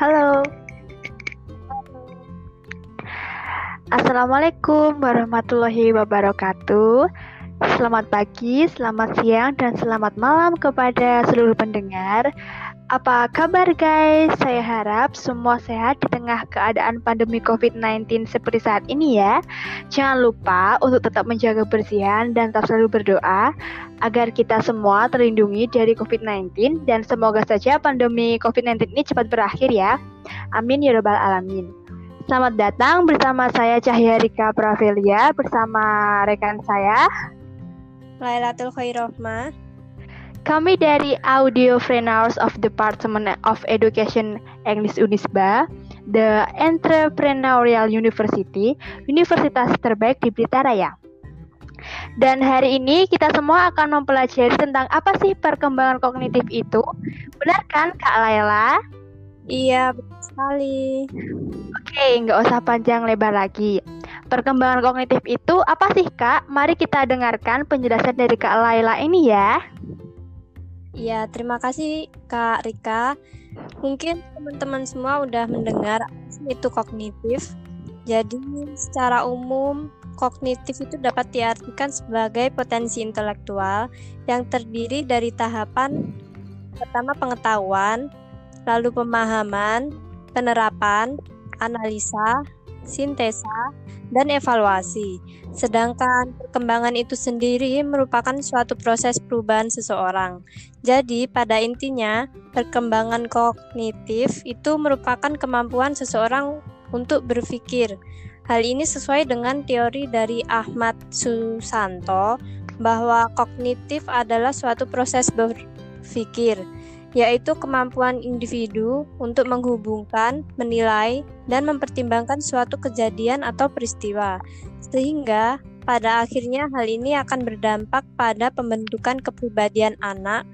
Halo. Assalamualaikum warahmatullahi wabarakatuh. Selamat pagi, selamat siang, dan selamat malam kepada seluruh pendengar. Apa kabar guys? Saya harap semua sehat di tengah keadaan pandemi COVID-19 seperti saat ini ya. Jangan lupa untuk tetap menjaga kebersihan dan tetap selalu berdoa agar kita semua terlindungi dari COVID-19 dan semoga saja pandemi COVID-19 ini cepat berakhir ya. Amin ya robbal alamin. Selamat datang bersama saya Cahya Rika Pravelia bersama rekan saya Lailatul Khairohmah kami dari Audio Freelancers of Department of Education English Unisba, The Entrepreneurial University, universitas terbaik di Blitar Raya. Dan hari ini kita semua akan mempelajari tentang apa sih perkembangan kognitif itu. Benar kan Kak Laila? Iya, betul sekali. Oke, nggak usah panjang lebar lagi. Perkembangan kognitif itu apa sih Kak? Mari kita dengarkan penjelasan dari Kak Laila ini ya. Ya, terima kasih Kak Rika. Mungkin teman-teman semua udah mendengar itu kognitif. Jadi, secara umum, kognitif itu dapat diartikan sebagai potensi intelektual yang terdiri dari tahapan pertama pengetahuan, lalu pemahaman, penerapan, analisa, sintesa, dan evaluasi. Sedangkan perkembangan itu sendiri merupakan suatu proses perubahan seseorang. Jadi, pada intinya, perkembangan kognitif itu merupakan kemampuan seseorang untuk berpikir. Hal ini sesuai dengan teori dari Ahmad Susanto bahwa kognitif adalah suatu proses berpikir yaitu kemampuan individu untuk menghubungkan, menilai, dan mempertimbangkan suatu kejadian atau peristiwa, sehingga pada akhirnya hal ini akan berdampak pada pembentukan kepribadian anak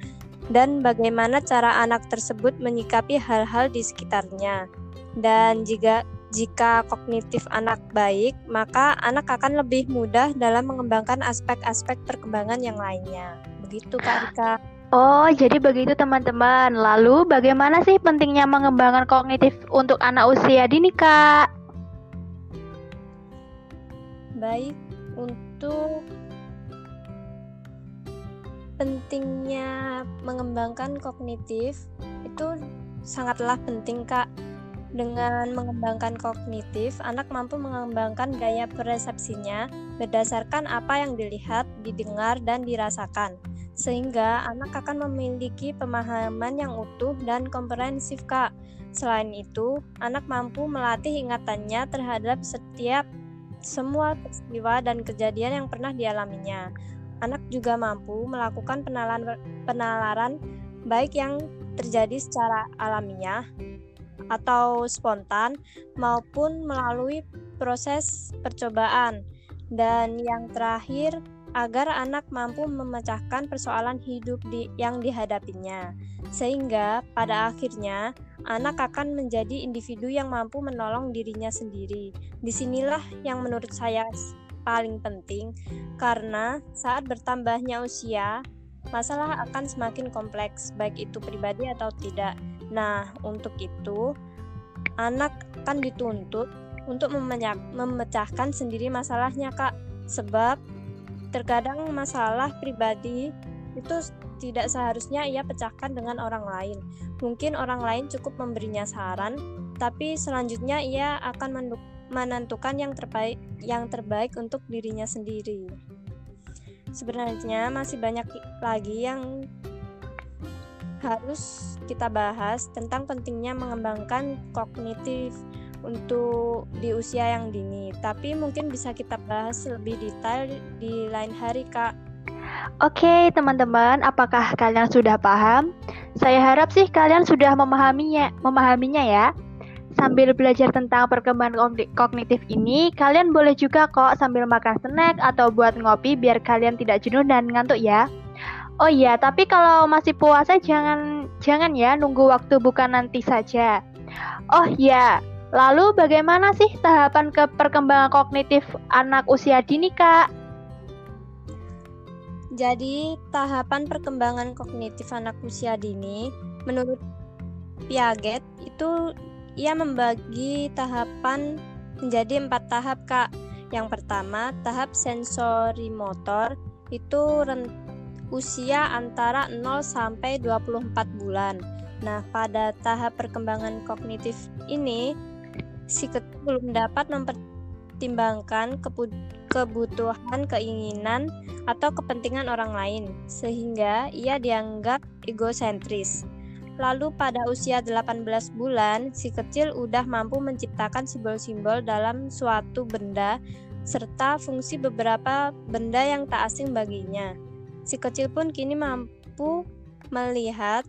dan bagaimana cara anak tersebut menyikapi hal-hal di sekitarnya. Dan jika jika kognitif anak baik, maka anak akan lebih mudah dalam mengembangkan aspek-aspek perkembangan yang lainnya. Begitu Kak Rika. Oh, jadi begitu teman-teman. Lalu bagaimana sih pentingnya mengembangkan kognitif untuk anak usia dini, Kak? Baik, untuk pentingnya mengembangkan kognitif itu sangatlah penting, Kak. Dengan mengembangkan kognitif, anak mampu mengembangkan gaya persepsinya berdasarkan apa yang dilihat, didengar, dan dirasakan sehingga anak akan memiliki pemahaman yang utuh dan komprehensif, Kak. Selain itu, anak mampu melatih ingatannya terhadap setiap semua peristiwa dan kejadian yang pernah dialaminya. Anak juga mampu melakukan penalaran, penalaran baik yang terjadi secara alamiah atau spontan maupun melalui proses percobaan. Dan yang terakhir, agar anak mampu memecahkan persoalan hidup di, yang dihadapinya, sehingga pada akhirnya anak akan menjadi individu yang mampu menolong dirinya sendiri. Di sinilah yang menurut saya paling penting, karena saat bertambahnya usia, masalah akan semakin kompleks, baik itu pribadi atau tidak. Nah, untuk itu, anak akan dituntut untuk memecahkan sendiri masalahnya, Kak. Sebab Terkadang masalah pribadi itu tidak seharusnya ia pecahkan dengan orang lain. Mungkin orang lain cukup memberinya saran, tapi selanjutnya ia akan menentukan yang terbaik yang terbaik untuk dirinya sendiri. Sebenarnya masih banyak lagi yang harus kita bahas tentang pentingnya mengembangkan kognitif untuk di usia yang dini. Tapi mungkin bisa kita bahas lebih detail di lain hari, Kak. Oke, teman-teman, apakah kalian sudah paham? Saya harap sih kalian sudah memahaminya, memahaminya ya. Sambil belajar tentang perkembangan kognitif ini, kalian boleh juga kok sambil makan snack atau buat ngopi biar kalian tidak jenuh dan ngantuk ya. Oh iya, tapi kalau masih puasa jangan jangan ya nunggu waktu bukan nanti saja. Oh iya, Lalu bagaimana sih tahapan ke perkembangan kognitif anak usia dini, Kak? Jadi, tahapan perkembangan kognitif anak usia dini menurut Piaget itu ia membagi tahapan menjadi empat tahap kak. Yang pertama tahap sensori motor itu usia antara 0 sampai 24 bulan. Nah, pada tahap perkembangan kognitif ini si kecil belum dapat mempertimbangkan kebutuhan, keinginan, atau kepentingan orang lain, sehingga ia dianggap egosentris. Lalu pada usia 18 bulan, si kecil udah mampu menciptakan simbol-simbol dalam suatu benda serta fungsi beberapa benda yang tak asing baginya. Si kecil pun kini mampu melihat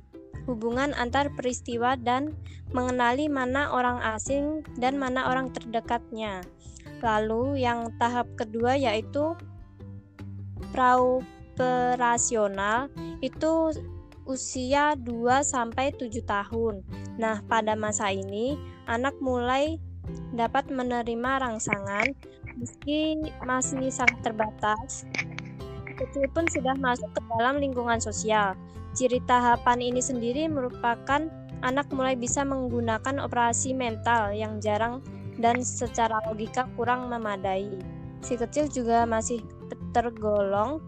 hubungan antar peristiwa dan mengenali mana orang asing dan mana orang terdekatnya. Lalu yang tahap kedua yaitu praoperasional itu usia 2 sampai 7 tahun. Nah, pada masa ini anak mulai dapat menerima rangsangan meski masih sangat terbatas. Kecil pun sudah masuk ke dalam lingkungan sosial. Ciri tahapan ini sendiri merupakan anak mulai bisa menggunakan operasi mental yang jarang dan secara logika kurang memadai. Si kecil juga masih tergolong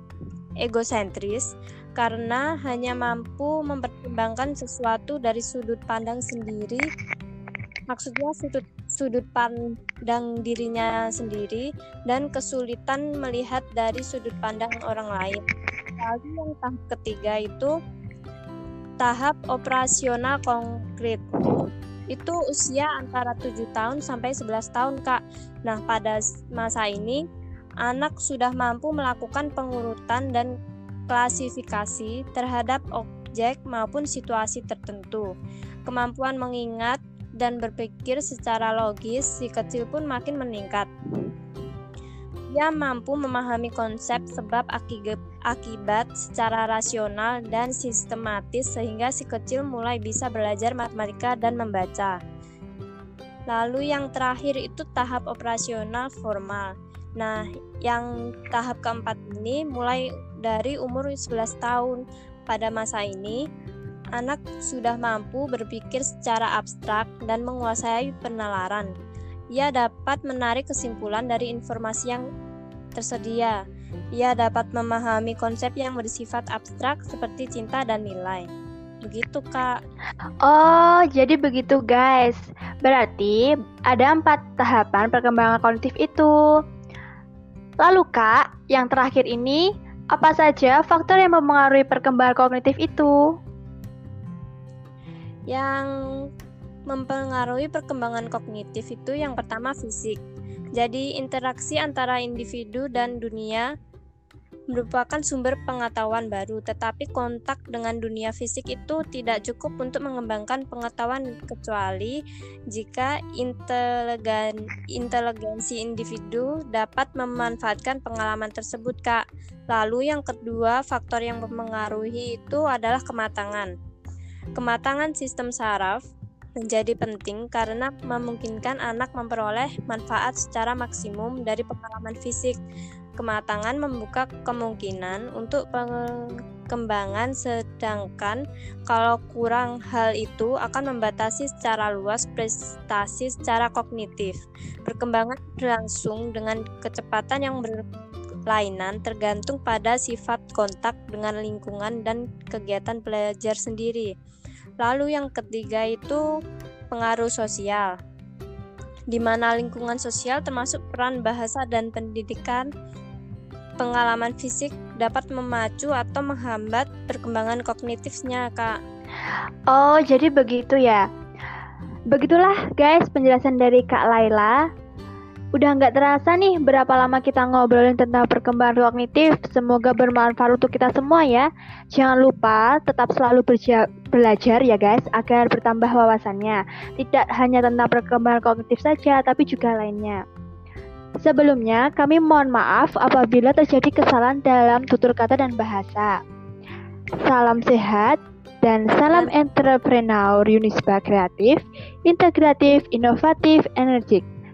egosentris karena hanya mampu mempertimbangkan sesuatu dari sudut pandang sendiri. Maksudnya sudut sudut pandang dirinya sendiri dan kesulitan melihat dari sudut pandang orang lain. Lalu yang tahap ketiga itu tahap operasional konkret. Itu usia antara 7 tahun sampai 11 tahun, Kak. Nah, pada masa ini anak sudah mampu melakukan pengurutan dan klasifikasi terhadap objek maupun situasi tertentu. Kemampuan mengingat dan berpikir secara logis si kecil pun makin meningkat. Ia mampu memahami konsep sebab akibat secara rasional dan sistematis sehingga si kecil mulai bisa belajar matematika dan membaca. Lalu yang terakhir itu tahap operasional formal. Nah, yang tahap keempat ini mulai dari umur 11 tahun. Pada masa ini, anak sudah mampu berpikir secara abstrak dan menguasai penalaran. Ia dapat menarik kesimpulan dari informasi yang tersedia. Ia dapat memahami konsep yang bersifat abstrak seperti cinta dan nilai. Begitu, Kak. Oh, jadi begitu, guys. Berarti ada empat tahapan perkembangan kognitif itu. Lalu, Kak, yang terakhir ini apa saja faktor yang mempengaruhi perkembangan kognitif itu? Yang mempengaruhi perkembangan kognitif itu yang pertama fisik. Jadi interaksi antara individu dan dunia merupakan sumber pengetahuan baru, tetapi kontak dengan dunia fisik itu tidak cukup untuk mengembangkan pengetahuan kecuali jika inteligen, inteligensi individu dapat memanfaatkan pengalaman tersebut, Kak. Lalu yang kedua, faktor yang mempengaruhi itu adalah kematangan. Kematangan sistem saraf menjadi penting karena memungkinkan anak memperoleh manfaat secara maksimum dari pengalaman fisik kematangan membuka kemungkinan untuk pengembangan sedangkan kalau kurang hal itu akan membatasi secara luas prestasi secara kognitif. Perkembangan berlangsung dengan kecepatan yang berlainan tergantung pada sifat kontak dengan lingkungan dan kegiatan belajar sendiri. Lalu yang ketiga itu pengaruh sosial di mana lingkungan sosial termasuk peran bahasa dan pendidikan pengalaman fisik dapat memacu atau menghambat perkembangan kognitifnya, Kak. Oh, jadi begitu ya. Begitulah guys penjelasan dari Kak Laila. Udah nggak terasa nih berapa lama kita ngobrolin tentang perkembangan kognitif. Semoga bermanfaat untuk kita semua ya. Jangan lupa tetap selalu belajar ya guys agar bertambah wawasannya. Tidak hanya tentang perkembangan kognitif saja, tapi juga lainnya. Sebelumnya, kami mohon maaf apabila terjadi kesalahan dalam tutur kata dan bahasa. Salam sehat dan salam entrepreneur Unisba Kreatif, Integratif, Inovatif, Energik.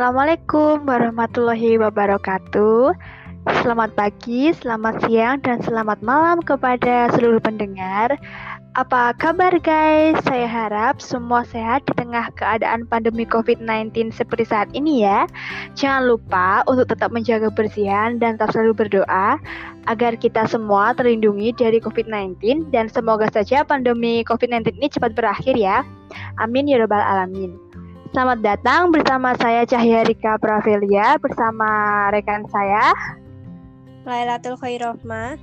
Assalamualaikum warahmatullahi wabarakatuh. Selamat pagi, selamat siang, dan selamat malam kepada seluruh pendengar. Apa kabar guys? Saya harap semua sehat di tengah keadaan pandemi COVID-19 seperti saat ini ya. Jangan lupa untuk tetap menjaga kebersihan dan tetap selalu berdoa agar kita semua terlindungi dari COVID-19 dan semoga saja pandemi COVID-19 ini cepat berakhir ya. Amin ya robbal alamin. Selamat datang bersama saya Cahya Rika Pravelia bersama rekan saya Lailatul Khairohmah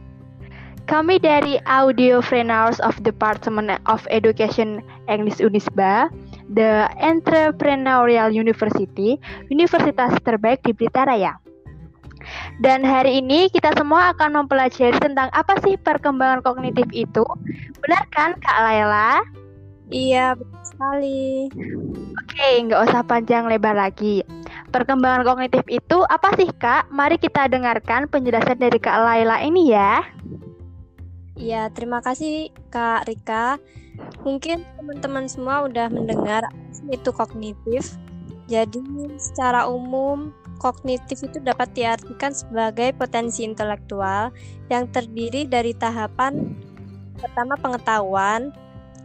kami dari Audio Freelancers of Department of Education English Unisba, The Entrepreneurial University, universitas terbaik di Blitar Raya. Dan hari ini kita semua akan mempelajari tentang apa sih perkembangan kognitif itu. Benar kan Kak Laila? Iya, betul sekali. Oke, nggak usah panjang lebar lagi. Perkembangan kognitif itu apa sih Kak? Mari kita dengarkan penjelasan dari Kak Laila ini ya. Ya, terima kasih Kak Rika. Mungkin teman-teman semua udah mendengar itu kognitif. Jadi, secara umum, kognitif itu dapat diartikan sebagai potensi intelektual yang terdiri dari tahapan pertama pengetahuan,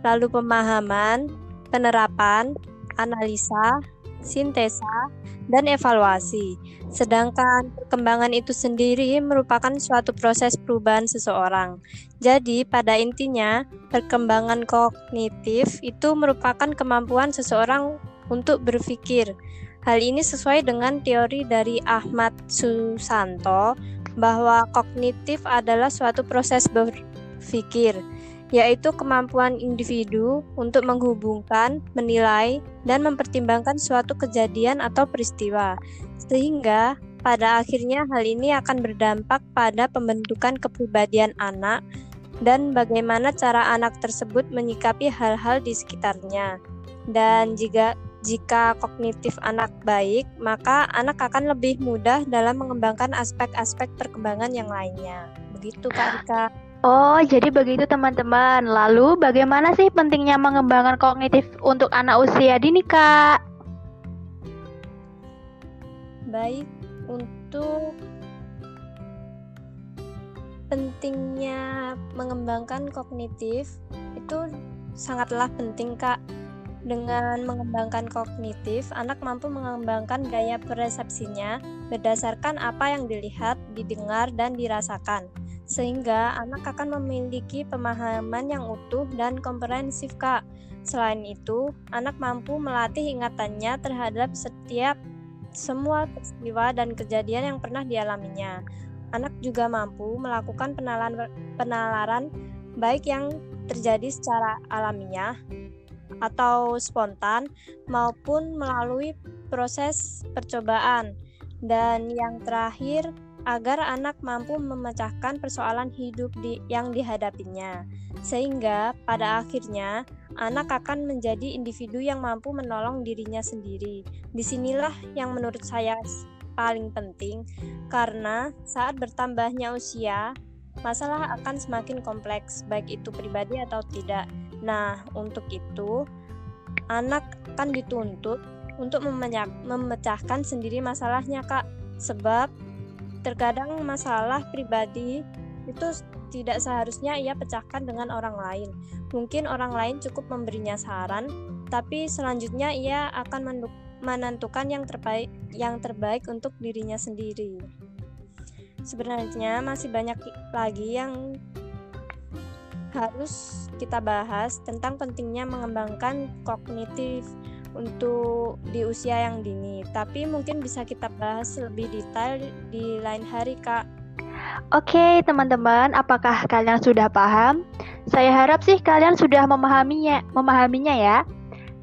lalu pemahaman, penerapan, analisa, sintesa, dan evaluasi. Sedangkan perkembangan itu sendiri merupakan suatu proses perubahan seseorang. Jadi, pada intinya, perkembangan kognitif itu merupakan kemampuan seseorang untuk berpikir. Hal ini sesuai dengan teori dari Ahmad Susanto bahwa kognitif adalah suatu proses berpikir yaitu kemampuan individu untuk menghubungkan, menilai, dan mempertimbangkan suatu kejadian atau peristiwa, sehingga pada akhirnya hal ini akan berdampak pada pembentukan kepribadian anak dan bagaimana cara anak tersebut menyikapi hal-hal di sekitarnya. Dan jika jika kognitif anak baik, maka anak akan lebih mudah dalam mengembangkan aspek-aspek perkembangan yang lainnya. Begitu Kak Rika. Oh, jadi begitu teman-teman. Lalu bagaimana sih pentingnya mengembangkan kognitif untuk anak usia dini, Kak? Baik, untuk pentingnya mengembangkan kognitif itu sangatlah penting, Kak. Dengan mengembangkan kognitif, anak mampu mengembangkan gaya persepsinya berdasarkan apa yang dilihat, didengar, dan dirasakan sehingga anak akan memiliki pemahaman yang utuh dan komprehensif, Kak. Selain itu, anak mampu melatih ingatannya terhadap setiap semua peristiwa dan kejadian yang pernah dialaminya. Anak juga mampu melakukan penalaran, penalaran baik yang terjadi secara alamiah atau spontan maupun melalui proses percobaan. Dan yang terakhir, agar anak mampu memecahkan persoalan hidup di, yang dihadapinya, sehingga pada akhirnya anak akan menjadi individu yang mampu menolong dirinya sendiri. Di sinilah yang menurut saya paling penting, karena saat bertambahnya usia, masalah akan semakin kompleks, baik itu pribadi atau tidak. Nah, untuk itu, anak akan dituntut untuk memecahkan sendiri masalahnya, Kak. Sebab Terkadang masalah pribadi itu tidak seharusnya ia pecahkan dengan orang lain. Mungkin orang lain cukup memberinya saran, tapi selanjutnya ia akan menentukan yang terbaik yang terbaik untuk dirinya sendiri. Sebenarnya masih banyak lagi yang harus kita bahas tentang pentingnya mengembangkan kognitif untuk di usia yang dini. Tapi mungkin bisa kita bahas lebih detail di lain hari, Kak. Oke, teman-teman, apakah kalian sudah paham? Saya harap sih kalian sudah memahaminya, memahaminya ya.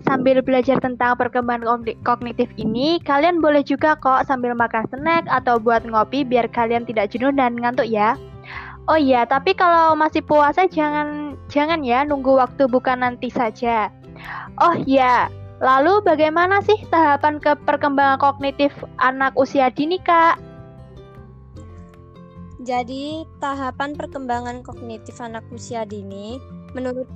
Sambil belajar tentang perkembangan kognitif ini, kalian boleh juga kok sambil makan snack atau buat ngopi biar kalian tidak jenuh dan ngantuk ya. Oh iya, tapi kalau masih puasa jangan jangan ya nunggu waktu buka nanti saja. Oh iya, Lalu bagaimana sih tahapan ke perkembangan kognitif anak usia dini, Kak? Jadi, tahapan perkembangan kognitif anak usia dini menurut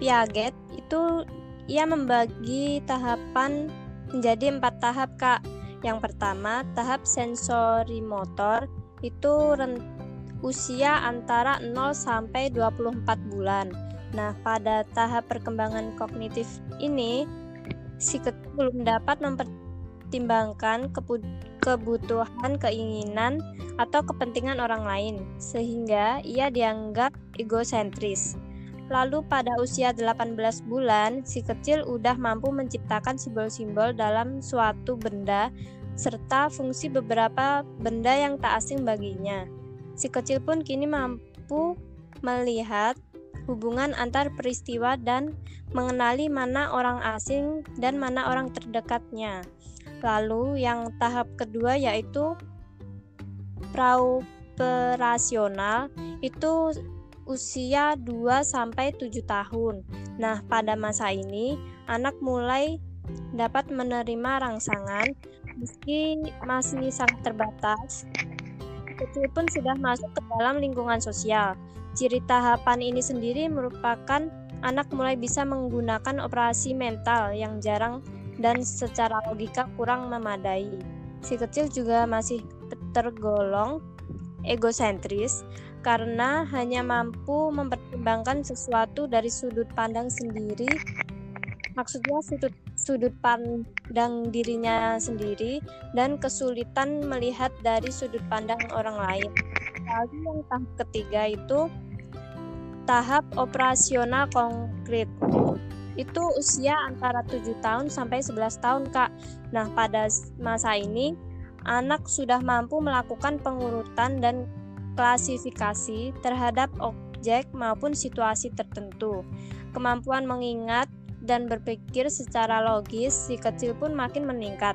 Piaget itu ia membagi tahapan menjadi empat tahap kak. Yang pertama tahap sensori motor itu usia antara 0 sampai 24 bulan. Nah, pada tahap perkembangan kognitif ini si kecil belum dapat mempertimbangkan kebutuhan, keinginan, atau kepentingan orang lain, sehingga ia dianggap egosentris. Lalu pada usia 18 bulan, si kecil udah mampu menciptakan simbol-simbol dalam suatu benda serta fungsi beberapa benda yang tak asing baginya. Si kecil pun kini mampu melihat hubungan antar peristiwa dan mengenali mana orang asing dan mana orang terdekatnya. Lalu yang tahap kedua yaitu praoperasional itu usia 2 sampai 7 tahun. Nah, pada masa ini anak mulai dapat menerima rangsangan meski masih sangat terbatas. Kecil pun sudah masuk ke dalam lingkungan sosial. Ciri tahapan ini sendiri merupakan anak mulai bisa menggunakan operasi mental yang jarang dan secara logika kurang memadai. Si kecil juga masih tergolong egosentris karena hanya mampu mempertimbangkan sesuatu dari sudut pandang sendiri maksudnya sudut sudut pandang dirinya sendiri dan kesulitan melihat dari sudut pandang orang lain. Lalu yang tahap ketiga itu tahap operasional konkret. Itu usia antara 7 tahun sampai 11 tahun, Kak. Nah, pada masa ini anak sudah mampu melakukan pengurutan dan klasifikasi terhadap objek maupun situasi tertentu. Kemampuan mengingat dan berpikir secara logis si kecil pun makin meningkat.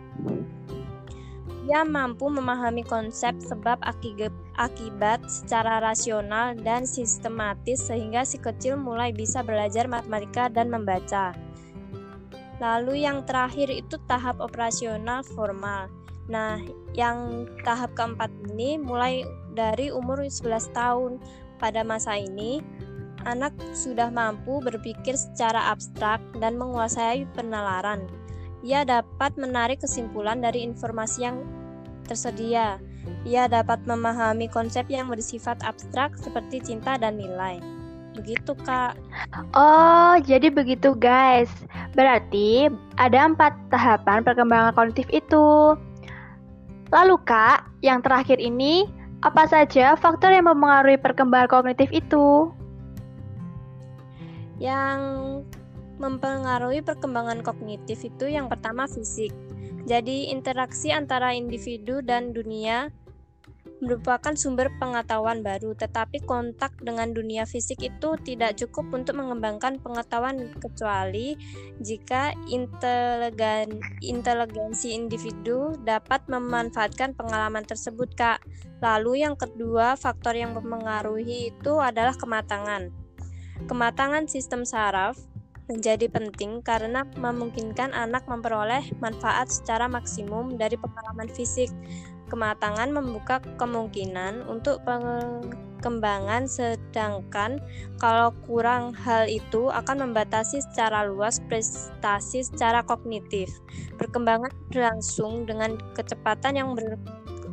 Ia mampu memahami konsep sebab akibat secara rasional dan sistematis sehingga si kecil mulai bisa belajar matematika dan membaca. Lalu yang terakhir itu tahap operasional formal. Nah, yang tahap keempat ini mulai dari umur 11 tahun. Pada masa ini, anak sudah mampu berpikir secara abstrak dan menguasai penalaran. Ia dapat menarik kesimpulan dari informasi yang tersedia. Ia dapat memahami konsep yang bersifat abstrak seperti cinta dan nilai. Begitu, Kak. Oh, jadi begitu, guys. Berarti ada empat tahapan perkembangan kognitif itu. Lalu, Kak, yang terakhir ini apa saja faktor yang mempengaruhi perkembangan kognitif itu? Yang mempengaruhi perkembangan kognitif itu yang pertama fisik. Jadi interaksi antara individu dan dunia merupakan sumber pengetahuan baru, tetapi kontak dengan dunia fisik itu tidak cukup untuk mengembangkan pengetahuan kecuali jika inteligen, inteligensi individu dapat memanfaatkan pengalaman tersebut, Kak. Lalu yang kedua, faktor yang mempengaruhi itu adalah kematangan. Kematangan sistem saraf menjadi penting karena memungkinkan anak memperoleh manfaat secara maksimum dari pengalaman fisik. Kematangan membuka kemungkinan untuk pengembangan sedangkan kalau kurang hal itu akan membatasi secara luas prestasi secara kognitif. Perkembangan berlangsung dengan kecepatan yang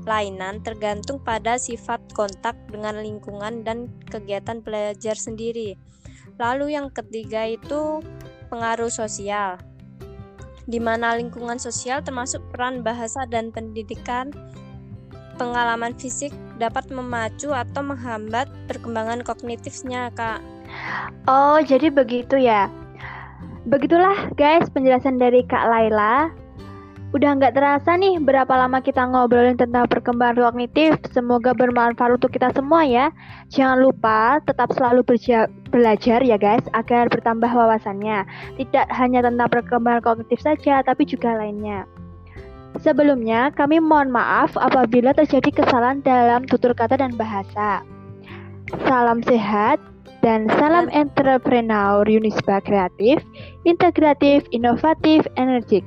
berlainan tergantung pada sifat kontak dengan lingkungan dan kegiatan belajar sendiri. Lalu yang ketiga itu pengaruh sosial, di mana lingkungan sosial termasuk peran bahasa dan pendidikan, pengalaman fisik dapat memacu atau menghambat perkembangan kognitifnya, Kak. Oh, jadi begitu ya. Begitulah guys penjelasan dari Kak Laila Udah nggak terasa nih berapa lama kita ngobrolin tentang perkembangan kognitif. Semoga bermanfaat untuk kita semua ya. Jangan lupa tetap selalu belajar ya guys agar bertambah wawasannya. Tidak hanya tentang perkembangan kognitif saja, tapi juga lainnya. Sebelumnya, kami mohon maaf apabila terjadi kesalahan dalam tutur kata dan bahasa. Salam sehat dan salam entrepreneur Unisba Kreatif, Integratif, Inovatif, Energik.